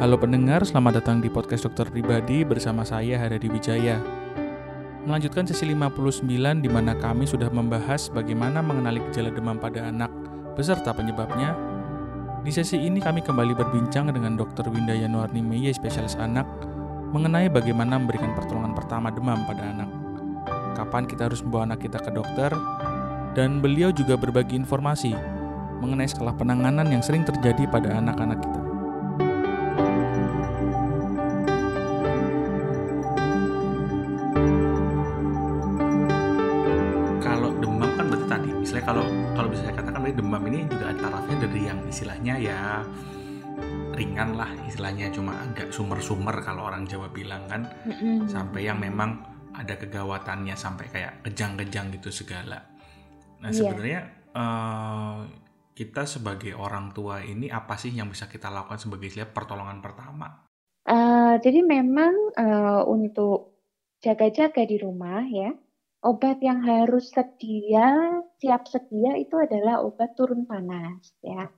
Halo pendengar, selamat datang di podcast dokter pribadi bersama saya Haryadi Wijaya. Melanjutkan sesi 59 di mana kami sudah membahas bagaimana mengenali gejala demam pada anak beserta penyebabnya. Di sesi ini kami kembali berbincang dengan Dr. Winda Yanuarni Meye, spesialis anak, mengenai bagaimana memberikan pertolongan pertama demam pada anak. Kapan kita harus membawa anak kita ke dokter, dan beliau juga berbagi informasi mengenai skala penanganan yang sering terjadi pada anak-anak kita. Kalau bisa saya katakan berarti demam ini juga ada tarafnya dari yang istilahnya ya ringan lah istilahnya cuma agak sumer-sumer kalau orang Jawa bilang kan sampai yang memang ada kegawatannya sampai kayak kejang-kejang gitu segala. Nah Iya. sebenarnya eh, kita sebagai orang tua ini apa sih yang bisa kita lakukan sebagai istilah pertolongan pertama? Eh, jadi memang eh, untuk jaga-jaga di rumah ya, obat yang harus sedia, siap sedia itu adalah obat turun panas ya.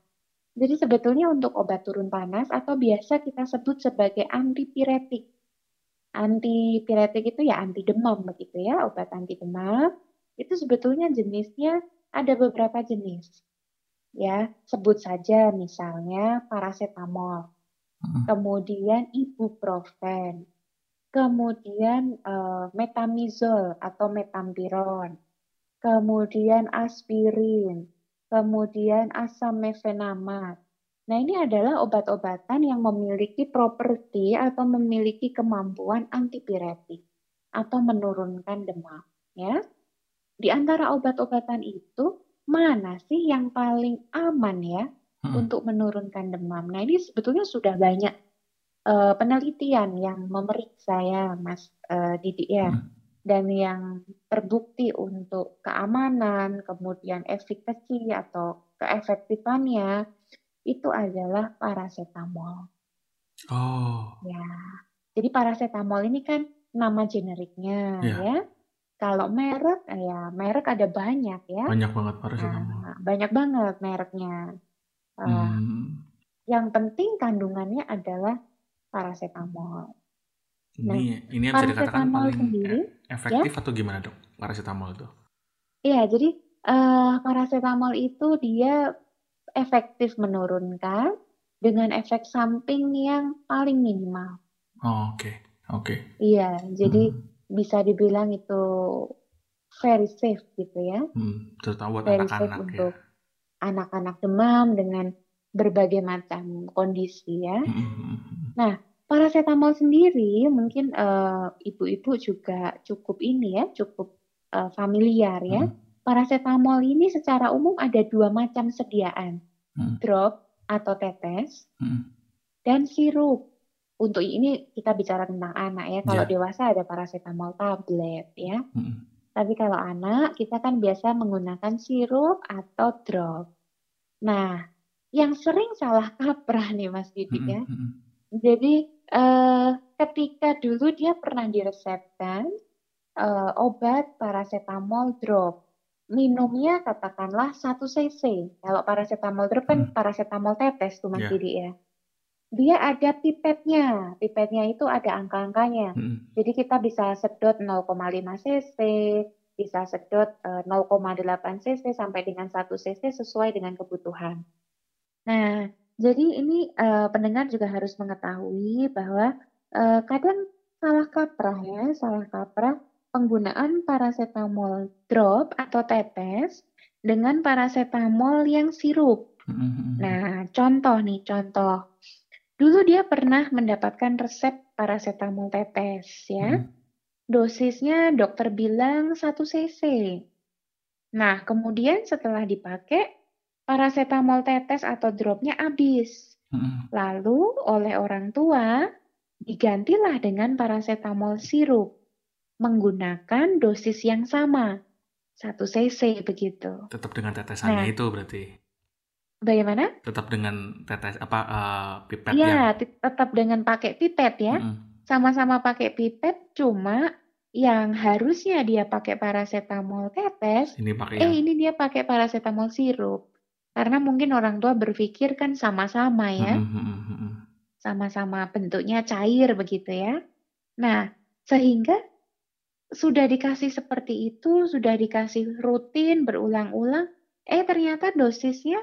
Jadi sebetulnya untuk obat turun panas atau biasa kita sebut sebagai antipiretik. Antipiretik itu ya anti demam begitu ya, obat anti demam. Itu sebetulnya jenisnya ada beberapa jenis. Ya, sebut saja misalnya paracetamol. kemudian ibuprofen, kemudian eh, metamizol atau metampiron, kemudian aspirin, kemudian asam mefenamat. Nah, ini adalah obat-obatan yang memiliki properti atau memiliki kemampuan antipiretik atau menurunkan demam, ya. Di antara obat-obatan itu, mana sih yang paling aman ya Mm-mm. untuk menurunkan demam? Nah, ini sebetulnya sudah banyak eh, penelitian yang memeriksa ya, Mas eh, Didi ya, Mm. dan yang terbukti untuk keamanan, kemudian efikasi atau keefektifannya itu adalah paracetamol. Oh, Ya, jadi paracetamol ini kan nama generiknya Iya. ya. Kalau merek, eh, ya merek ada banyak ya. banyak banget paracetamol. Nah, banyak banget mereknya. Hmm, Yang penting kandungannya adalah paracetamol. ini ini yang bisa dikatakan paling sendiri, efektif atau gimana dok? Paracetamol itu? Iya, jadi eh, paracetamol itu dia efektif menurunkan dengan efek samping yang paling minimal. Oh, oke, oke. Iya, jadi Hmm, bisa dibilang itu very safe gitu ya. hmm, terutama buat anak-anak ya. untuk anak-anak demam dengan berbagai macam kondisi ya. Hmm, hmm, hmm. Nah, paracetamol sendiri mungkin eh, ibu-ibu juga cukup ini ya, cukup eh, familiar ya. Hmm, Paracetamol ini secara umum ada dua macam sediaan, hmm, drop atau tetes hmm. dan sirup. Untuk ini kita bicara tentang anak ya. Kalau Ya. dewasa ada paracetamol tablet ya. Hmm, Tapi kalau anak kita kan biasa menggunakan sirup atau drop. Nah, yang sering salah kaprah nih Mas Didik hmm, ya. hmm. Jadi eh, ketika dulu dia pernah diresepkan eh, obat paracetamol drop. Minumnya katakanlah 1 cc. Kalau paracetamol drop kan Hmm. paracetamol tetes tuh Mas Ya. Didi ya. Dia ada pipetnya. Pipetnya itu ada angka-angkanya. Hmm, Jadi kita bisa sedot 0,5 cc, bisa sedot eh, 0,8 cc sampai dengan 1 cc sesuai dengan kebutuhan. Nah, jadi ini eh, pendengar juga harus mengetahui bahwa eh, kadang salah kaprah ya, salah kaprah penggunaan paracetamol drop atau tetes dengan paracetamol yang sirup. hmm, hmm, hmm. Nah, contoh nih, contoh. Dulu dia pernah mendapatkan resep paracetamol tetes ya. Hmm, Dosisnya dokter bilang 1 cc. Nah, kemudian setelah dipakai, paracetamol tetes atau dropnya habis. hmm. Lalu oleh orang tua digantilah dengan paracetamol sirup menggunakan dosis yang sama, 1 cc begitu. Tetap dengan tetesannya Nah, itu berarti. bagaimana? Tetap dengan tetes apa eh, pipet Iya, yang. ti- tetap dengan pakai pipet ya. Hmm, Sama-sama pakai pipet, cuma yang harusnya dia pakai paracetamol tetes, ini pakai eh yang. ini dia pakai paracetamol sirup. Karena mungkin orang tua berpikir kan sama-sama ya. Hmm, hmm, hmm, hmm, hmm. sama-sama bentuknya cair begitu ya. Nah, sehingga sudah dikasih seperti itu, sudah dikasih rutin berulang-ulang, eh ternyata dosisnya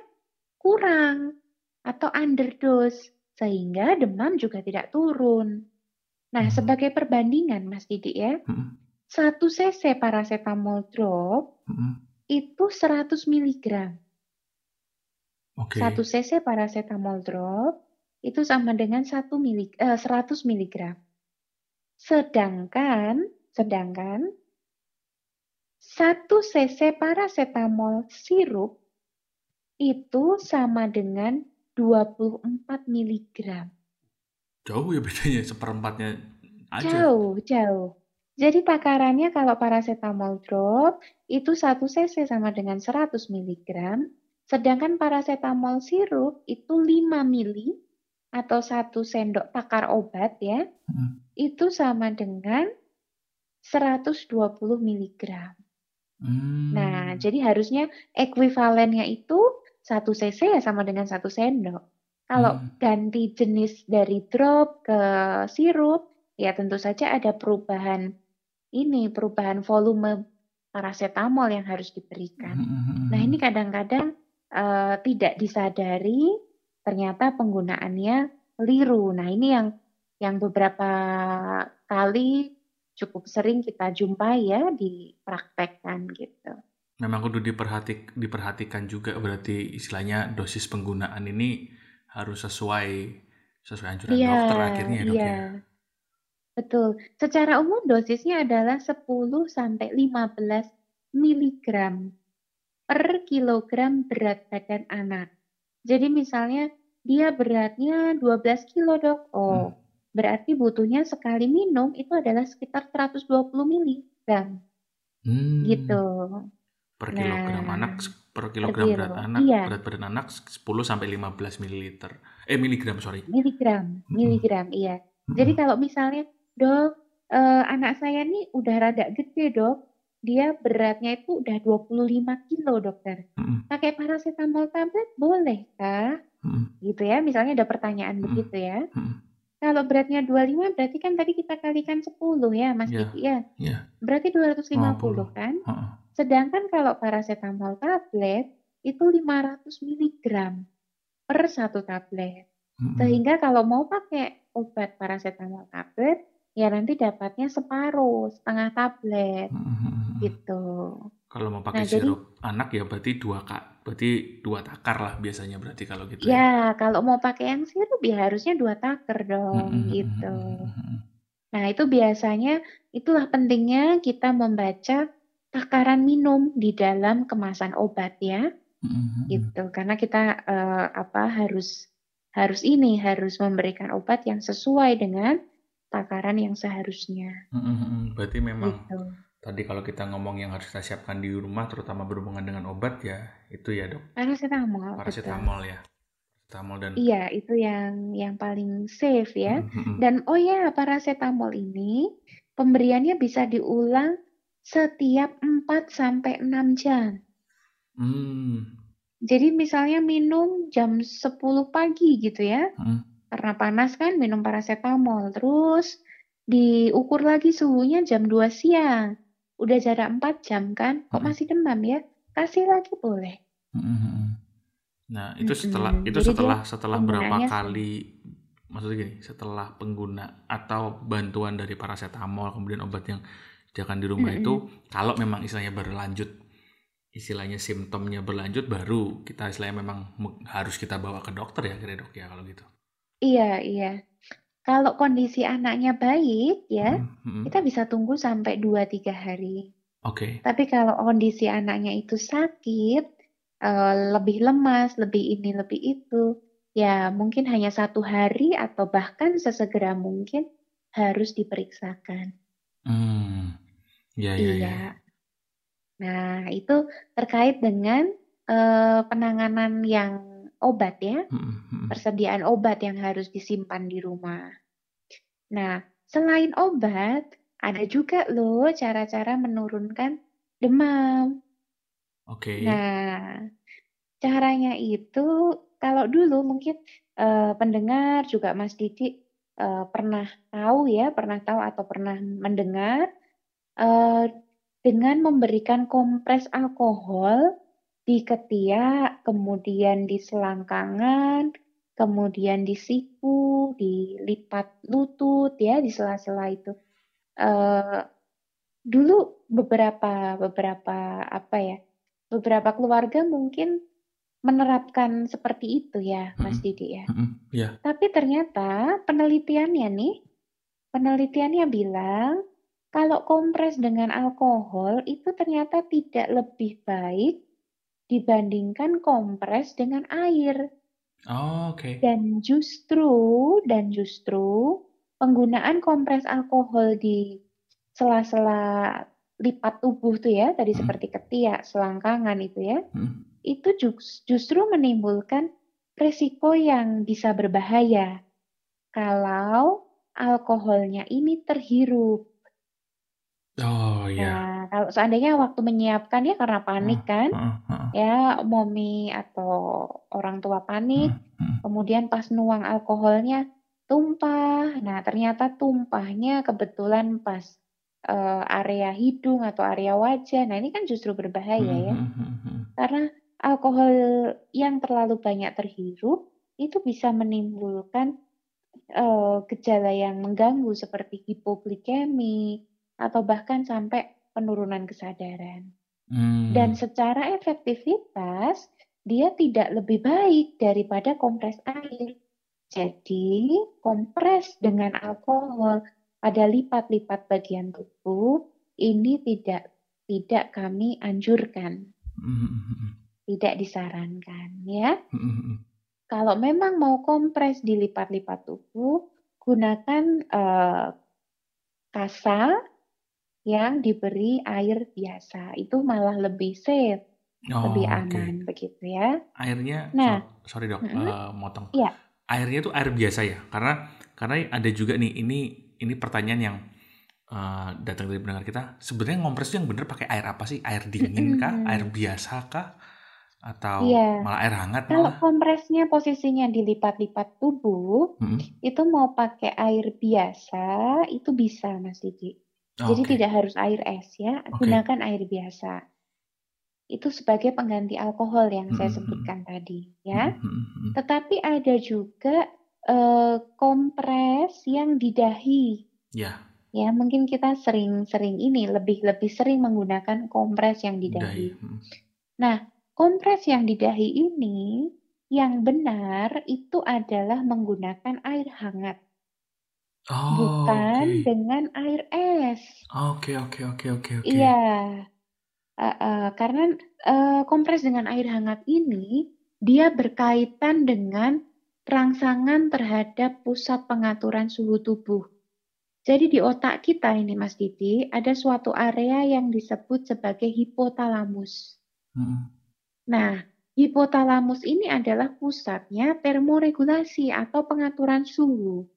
kurang atau underdose sehingga demam juga tidak turun. Nah, hmm. sebagai perbandingan Mas Didi ya, hmm. 1 cc paracetamol drop hmm. itu 100 mg. Okay. 1 cc paracetamol drop itu sama dengan 1 mili, eh, 100 mg. Sedangkan sedangkan 1 cc paracetamol sirup itu sama dengan 24 mg. Jauh ya bedanya, seperempatnya aja. Jauh, jauh. Jadi takarannya kalau paracetamol drop itu 1 cc sama dengan 100 mg, sedangkan paracetamol sirup itu 5 mili atau 1 sendok takar obat ya, hmm. itu sama dengan 120 mg. Hmm. Nah, jadi harusnya ekuivalennya itu satu cc ya sama dengan satu sendok. Kalau hmm. ganti jenis dari drop ke sirup, ya tentu saja ada perubahan ini, perubahan volume paracetamol yang harus diberikan. Hmm. hmm, hmm nah, ini hmm. kadang-kadang uh, tidak disadari, ternyata penggunaannya keliru. Nah, ini yang yang beberapa kali cukup sering kita jumpai ya dipraktekkan gitu memang kudu diperhatik, diperhatikan juga berarti istilahnya dosis penggunaan ini harus sesuai sesuai anjuran iya, dokter akhirnya ya dok iya. ya. Betul. Secara umum dosisnya adalah 10 sampai 15 miligram per kilogram berat badan anak. Jadi misalnya dia beratnya 12 kilo dok. Oh, hmm. berarti butuhnya sekali minum itu adalah sekitar 120 miligram. Hmm. Gitu per kilogram nah, anak per kilogram per berat anak iya. berat badan anak 10 sampai 15 mililiter eh miligram sorry miligram miligram hmm. iya hmm. jadi kalau misalnya dok uh, anak saya nih udah rada gede dok dia beratnya itu udah 25 kilo dokter hmm. pakai paracetamol tablet boleh kah hmm. gitu ya misalnya ada pertanyaan hmm. begitu ya hmm. Kalau beratnya 25 berarti kan tadi kita kalikan 10 ya Mas yeah. Diki ya. Yeah. Berarti 250 50. kan? Uh -uh. Sedangkan kalau paracetamol tablet itu 500 mg per satu tablet. -uh. Sehingga kalau mau pakai obat paracetamol tablet ya nanti dapatnya separuh, setengah tablet. -uh. Gitu. Kalau mau pakai nah, sirup jadi, anak ya berarti dua kak, berarti dua takar lah biasanya berarti kalau gitu. Ya, ya. kalau mau pakai yang sirup ya harusnya dua takar dong hmm, gitu. Nah itu biasanya itulah pentingnya kita membaca takaran minum di dalam kemasan obat ya, hmm. gitu. Karena kita uh, apa harus harus ini harus memberikan obat yang sesuai dengan takaran yang seharusnya. Hmm, berarti memang. Gitu tadi kalau kita ngomong yang harus kita siapkan di rumah terutama berhubungan dengan obat ya itu ya dok paracetamol paracetamol ya paracetamol dan iya itu yang yang paling safe ya mm-hmm. dan oh ya paracetamol ini pemberiannya bisa diulang setiap 4 sampai 6 jam mm. jadi misalnya minum jam 10 pagi gitu ya mm. Karena panas kan minum paracetamol terus diukur lagi suhunya jam 2 siang udah jarak 4 jam kan, kok masih demam ya? Kasih lagi boleh. Nah, itu setelah hmm. itu Jadi setelah setelah berapa kali maksudnya gini, setelah pengguna atau bantuan dari paracetamol kemudian obat yang jangan di rumah hmm. itu kalau memang istilahnya berlanjut istilahnya simptomnya berlanjut baru kita istilahnya memang harus kita bawa ke dokter ya kira dok ya kalau gitu. Iya, iya. Kalau kondisi anaknya baik ya, hmm, hmm. kita bisa tunggu sampai 2-3 hari. Oke. Okay. Tapi kalau kondisi anaknya itu sakit, uh, lebih lemas, lebih ini, lebih itu, ya mungkin hanya satu hari atau bahkan sesegera mungkin harus diperiksakan. Hmm. Ya, ya, iya. Ya. Nah, itu terkait dengan uh, penanganan yang obat ya, hmm, persediaan obat yang harus disimpan di rumah. Nah, selain obat, ada juga loh cara-cara menurunkan demam. Oke. Okay. Nah, caranya itu kalau dulu mungkin uh, pendengar juga Mas Didi uh, pernah tahu ya, pernah tahu atau pernah mendengar uh, dengan memberikan kompres alkohol di ketiak, kemudian di selangkangan, kemudian di siku, di lipat lutut ya, di sela-sela itu. Uh, dulu beberapa beberapa apa ya, beberapa keluarga mungkin menerapkan seperti itu ya, Mas Didi ya. Mm-hmm. Yeah. Tapi ternyata penelitiannya nih, penelitiannya bilang kalau kompres dengan alkohol itu ternyata tidak lebih baik dibandingkan kompres dengan air. Oh, oke. Okay. Dan justru dan justru penggunaan kompres alkohol di sela-sela lipat tubuh tuh ya, tadi hmm. seperti ketiak, selangkangan itu ya. Hmm itu justru menimbulkan risiko yang bisa berbahaya kalau alkoholnya ini terhirup. Oh iya. Nah, kalau seandainya waktu menyiapkan ya karena panik kan, uh, uh, uh. ya momi atau orang tua panik, uh, uh. kemudian pas nuang alkoholnya tumpah. Nah ternyata tumpahnya kebetulan pas uh, area hidung atau area wajah. Nah ini kan justru berbahaya ya, karena alkohol yang terlalu banyak terhirup itu bisa menimbulkan uh, gejala yang mengganggu seperti hipoglikemi atau bahkan sampai penurunan kesadaran. Hmm. Dan secara efektivitas dia tidak lebih baik daripada kompres air. Jadi kompres dengan alkohol pada lipat-lipat bagian tubuh ini tidak tidak kami anjurkan. Hmm tidak disarankan ya. Kalau memang mau kompres dilipat-lipat tubuh, gunakan uh, kasa yang diberi air biasa. Itu malah lebih safe, oh, lebih aman okay. begitu ya. Airnya, nah, so, sorry dok, mm -hmm. uh, motong. Ya. Airnya itu air biasa ya, karena karena ada juga nih ini ini pertanyaan yang uh, datang dari pendengar kita. Sebenarnya ngompres yang benar pakai air apa sih? Air dingin kah? Air biasa kah? atau iya. malah air hangat Kalau malah. kompresnya posisinya dilipat-lipat tubuh, hmm. itu mau pakai air biasa itu bisa Mas Didi. Jadi okay. tidak harus air es ya, okay. gunakan air biasa. Itu sebagai pengganti alkohol yang hmm. saya sebutkan tadi ya. Hmm. Tetapi ada juga uh, kompres yang didahi. Ya. Yeah. Ya, mungkin kita sering-sering ini lebih lebih sering menggunakan kompres yang didahi. Hmm. Nah, Kompres yang didahi ini yang benar itu adalah menggunakan air hangat. Oh, bukan okay. dengan air es. Oke, oke, oke, oke, oke. Iya. Uh, uh, karena uh, kompres dengan air hangat ini dia berkaitan dengan rangsangan terhadap pusat pengaturan suhu tubuh. Jadi di otak kita ini Mas Didi ada suatu area yang disebut sebagai hipotalamus. Hmm. Nah, hipotalamus ini adalah pusatnya termoregulasi atau pengaturan suhu.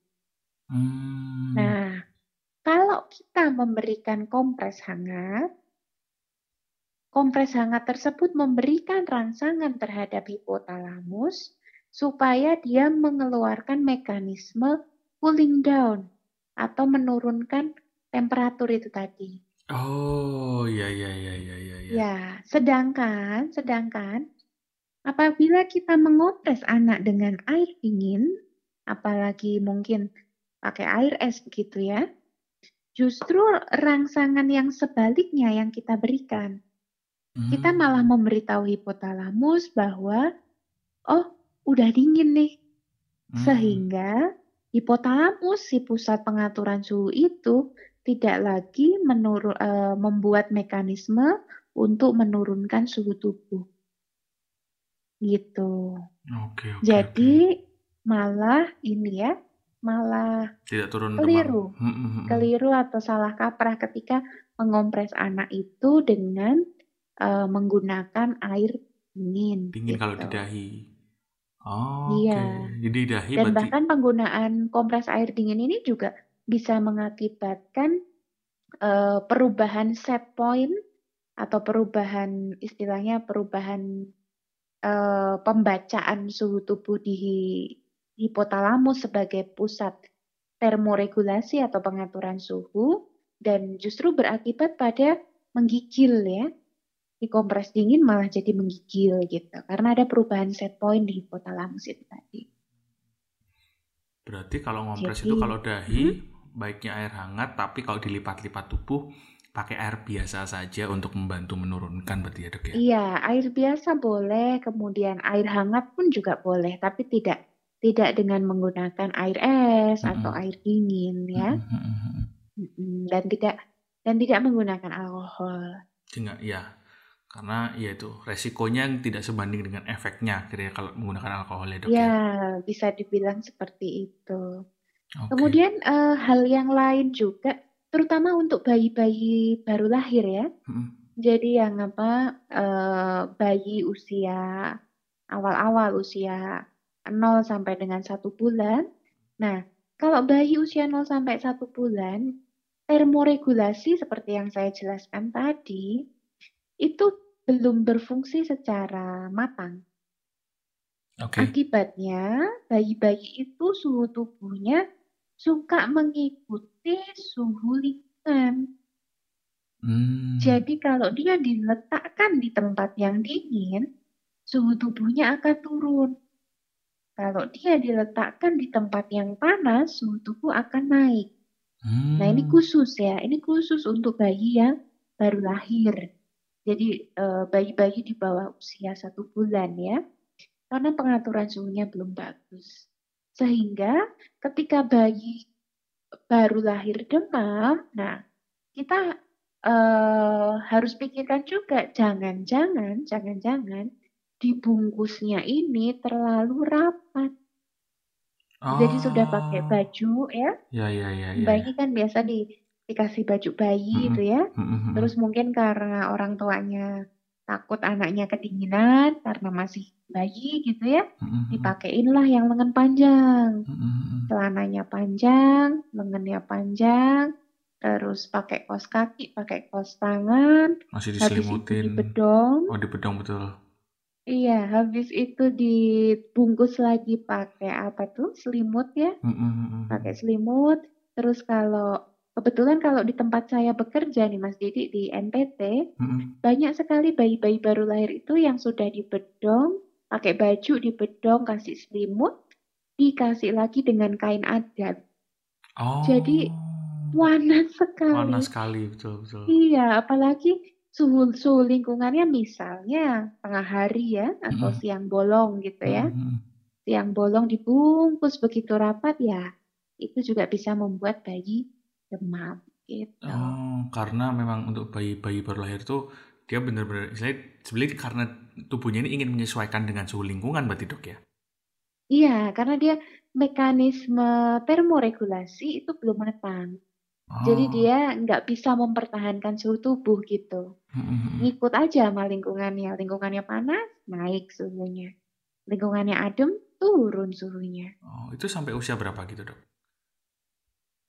Hmm. Nah, kalau kita memberikan kompres hangat, kompres hangat tersebut memberikan rangsangan terhadap hipotalamus supaya dia mengeluarkan mekanisme cooling down atau menurunkan temperatur itu tadi. Oh, ya ya ya ya ya ya. Ya, sedangkan sedangkan apabila kita mengompres anak dengan air dingin, apalagi mungkin pakai air es begitu ya, justru rangsangan yang sebaliknya yang kita berikan. Kita hmm. malah memberitahu hipotalamus bahwa, oh udah dingin nih. Hmm. Sehingga hipotalamus, si pusat pengaturan suhu itu tidak lagi menurun, uh, membuat mekanisme untuk menurunkan suhu tubuh. Gitu. Oke, oke, Jadi oke. malah ini ya, malah tidak turun keliru. Hmm, keliru atau salah kaprah ketika mengompres anak itu dengan uh, menggunakan air dingin. Dingin gitu. kalau di dahi. Oh, iya. Okay. Jadi dahi Dan berarti... bahkan penggunaan kompres air dingin ini juga bisa mengakibatkan uh, perubahan set point atau perubahan istilahnya perubahan uh, pembacaan suhu tubuh di hipotalamus sebagai pusat termoregulasi atau pengaturan suhu dan justru berakibat pada menggigil ya. Di kompres dingin malah jadi menggigil gitu karena ada perubahan set point di hipotalamus itu tadi. Berarti kalau ngompres jadi, itu kalau dahi hmm? baiknya air hangat tapi kalau dilipat-lipat tubuh pakai air biasa saja untuk membantu menurunkan berarti ya dok ya? Iya, air biasa boleh, kemudian air hangat pun juga boleh, tapi tidak tidak dengan menggunakan air es mm -hmm. atau air dingin ya, mm -hmm. dan tidak dan tidak menggunakan alkohol. Tidak, ya, karena ya itu resikonya tidak sebanding dengan efeknya kira kalau menggunakan alkohol ya dok ya? Ya, bisa dibilang seperti itu. Okay. Kemudian uh, hal yang lain juga terutama untuk bayi-bayi baru lahir ya. Hmm. Jadi yang apa uh, bayi usia awal-awal usia 0 sampai dengan satu bulan. Nah, kalau bayi usia 0 sampai satu bulan, termoregulasi seperti yang saya jelaskan tadi itu belum berfungsi secara matang. Okay. Akibatnya, bayi-bayi itu suhu tubuhnya suka mengikuti suhu lingkungan. Hmm. Jadi kalau dia diletakkan di tempat yang dingin, suhu tubuhnya akan turun. Kalau dia diletakkan di tempat yang panas, suhu tubuh akan naik. Hmm. Nah ini khusus ya, ini khusus untuk bayi yang baru lahir. Jadi eh, bayi-bayi di bawah usia satu bulan ya, karena pengaturan suhunya belum bagus. Sehingga ketika bayi baru lahir demam, nah kita uh, harus pikirkan juga jangan-jangan, jangan-jangan dibungkusnya ini terlalu rapat. Oh. Jadi sudah pakai oh. baju ya. Ya ya ya. ya bayi ya. kan biasa di dikasih baju bayi mm -hmm. itu ya. Mm -hmm. Terus mungkin karena orang tuanya takut anaknya kedinginan karena masih bayi gitu ya, mm-hmm. dipakaiinlah yang lengan panjang, mm-hmm. celananya panjang, lengannya panjang, terus pakai kos kaki, pakai kos tangan, masih diselimutin, habis bedong, oh bedong betul. Iya, habis itu dibungkus lagi pakai apa tuh selimut ya, pakai selimut. Terus kalau Kebetulan kalau di tempat saya bekerja nih Mas Didi di NPT, hmm. banyak sekali bayi-bayi baru lahir itu yang sudah dibedong, pakai baju dibedong, kasih selimut, dikasih lagi dengan kain adat. Oh. Jadi panas sekali. Panas sekali, betul betul. Iya, apalagi suhu suhu lingkungannya misalnya tengah hari ya atau hmm. siang bolong gitu ya. Hmm. Siang bolong dibungkus begitu rapat ya, itu juga bisa membuat bayi demam gitu. Oh, karena memang untuk bayi-bayi baru lahir tuh dia benar-benar sebenarnya karena tubuhnya ini ingin menyesuaikan dengan suhu lingkungan berarti dok ya? Iya, karena dia mekanisme termoregulasi itu belum menetap. Oh. Jadi dia nggak bisa mempertahankan suhu tubuh gitu. Mm-hmm. Ngikut aja sama lingkungannya. Lingkungannya panas, naik suhunya. Lingkungannya adem, turun suhunya. Oh, itu sampai usia berapa gitu dok?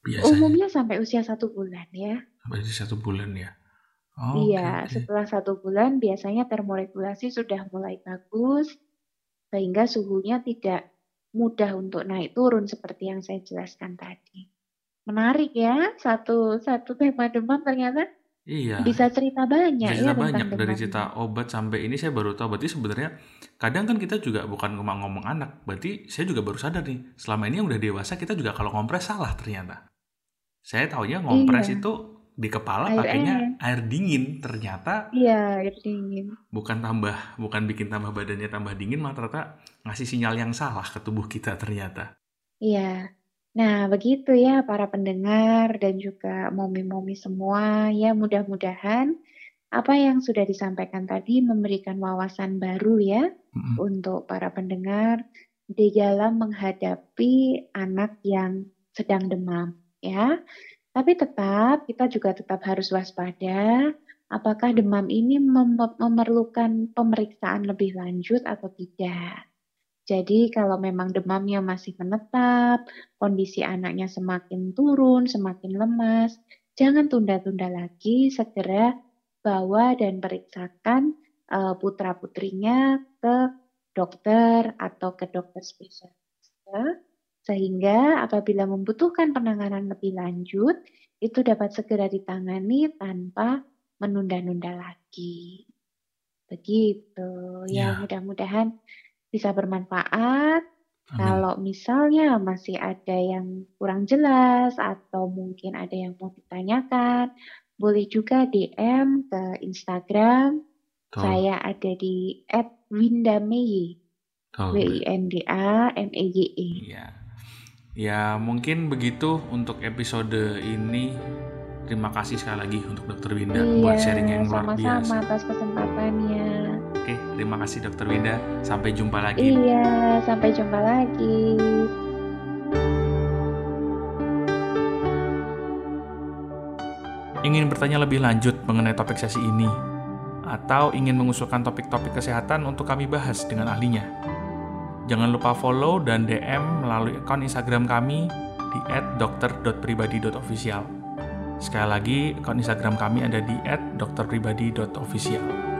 Biasanya. Umumnya sampai usia satu bulan ya. Sampai usia satu bulan ya. Oh, iya, okay, setelah satu bulan biasanya termoregulasi sudah mulai bagus, sehingga suhunya tidak mudah untuk naik turun seperti yang saya jelaskan tadi. Menarik ya, satu satu tema demam ternyata Iya. Bisa cerita banyak Bisa cerita ya banyak dari cerita obat sampai ini saya baru tahu. Berarti sebenarnya kadang kan kita juga bukan ngomong ngomong anak. Berarti saya juga baru sadar nih. Selama ini yang udah dewasa kita juga kalau ngompres salah ternyata. Saya taunya ngompres iya. itu di kepala air pakainya air. air dingin ternyata iya air dingin bukan tambah bukan bikin tambah badannya tambah dingin malah ternyata ngasih sinyal yang salah ke tubuh kita ternyata iya nah begitu ya para pendengar dan juga momi-momi semua ya mudah-mudahan apa yang sudah disampaikan tadi memberikan wawasan baru ya mm-hmm. untuk para pendengar di dalam menghadapi anak yang sedang demam ya. Tapi tetap kita juga tetap harus waspada apakah demam ini mem memerlukan pemeriksaan lebih lanjut atau tidak. Jadi kalau memang demamnya masih menetap, kondisi anaknya semakin turun, semakin lemas, jangan tunda-tunda lagi, segera bawa dan periksakan uh, putra-putrinya ke dokter atau ke dokter spesialis. Sehingga apabila membutuhkan penanganan lebih lanjut, itu dapat segera ditangani tanpa menunda-nunda lagi. Begitu. Ya, ya mudah-mudahan bisa bermanfaat. Amin. Kalau misalnya masih ada yang kurang jelas atau mungkin ada yang mau ditanyakan, boleh juga DM ke Instagram. Tuh. Saya ada di @windameye. W I N D A M E Y E. Iya. Ya, mungkin begitu untuk episode ini. Terima kasih sekali lagi untuk Dokter Winda iya, buat sharing yang luar biasa. Sama-sama atas kesempatannya. Oke, terima kasih Dokter Winda. Sampai jumpa lagi. Iya, sampai jumpa lagi. Ingin bertanya lebih lanjut mengenai topik sesi ini, atau ingin mengusulkan topik-topik kesehatan untuk kami bahas dengan ahlinya? Jangan lupa follow dan DM melalui akun Instagram kami di @dokter.pribadi.official. Sekali lagi, akun Instagram kami ada di @dokterpribadi.official.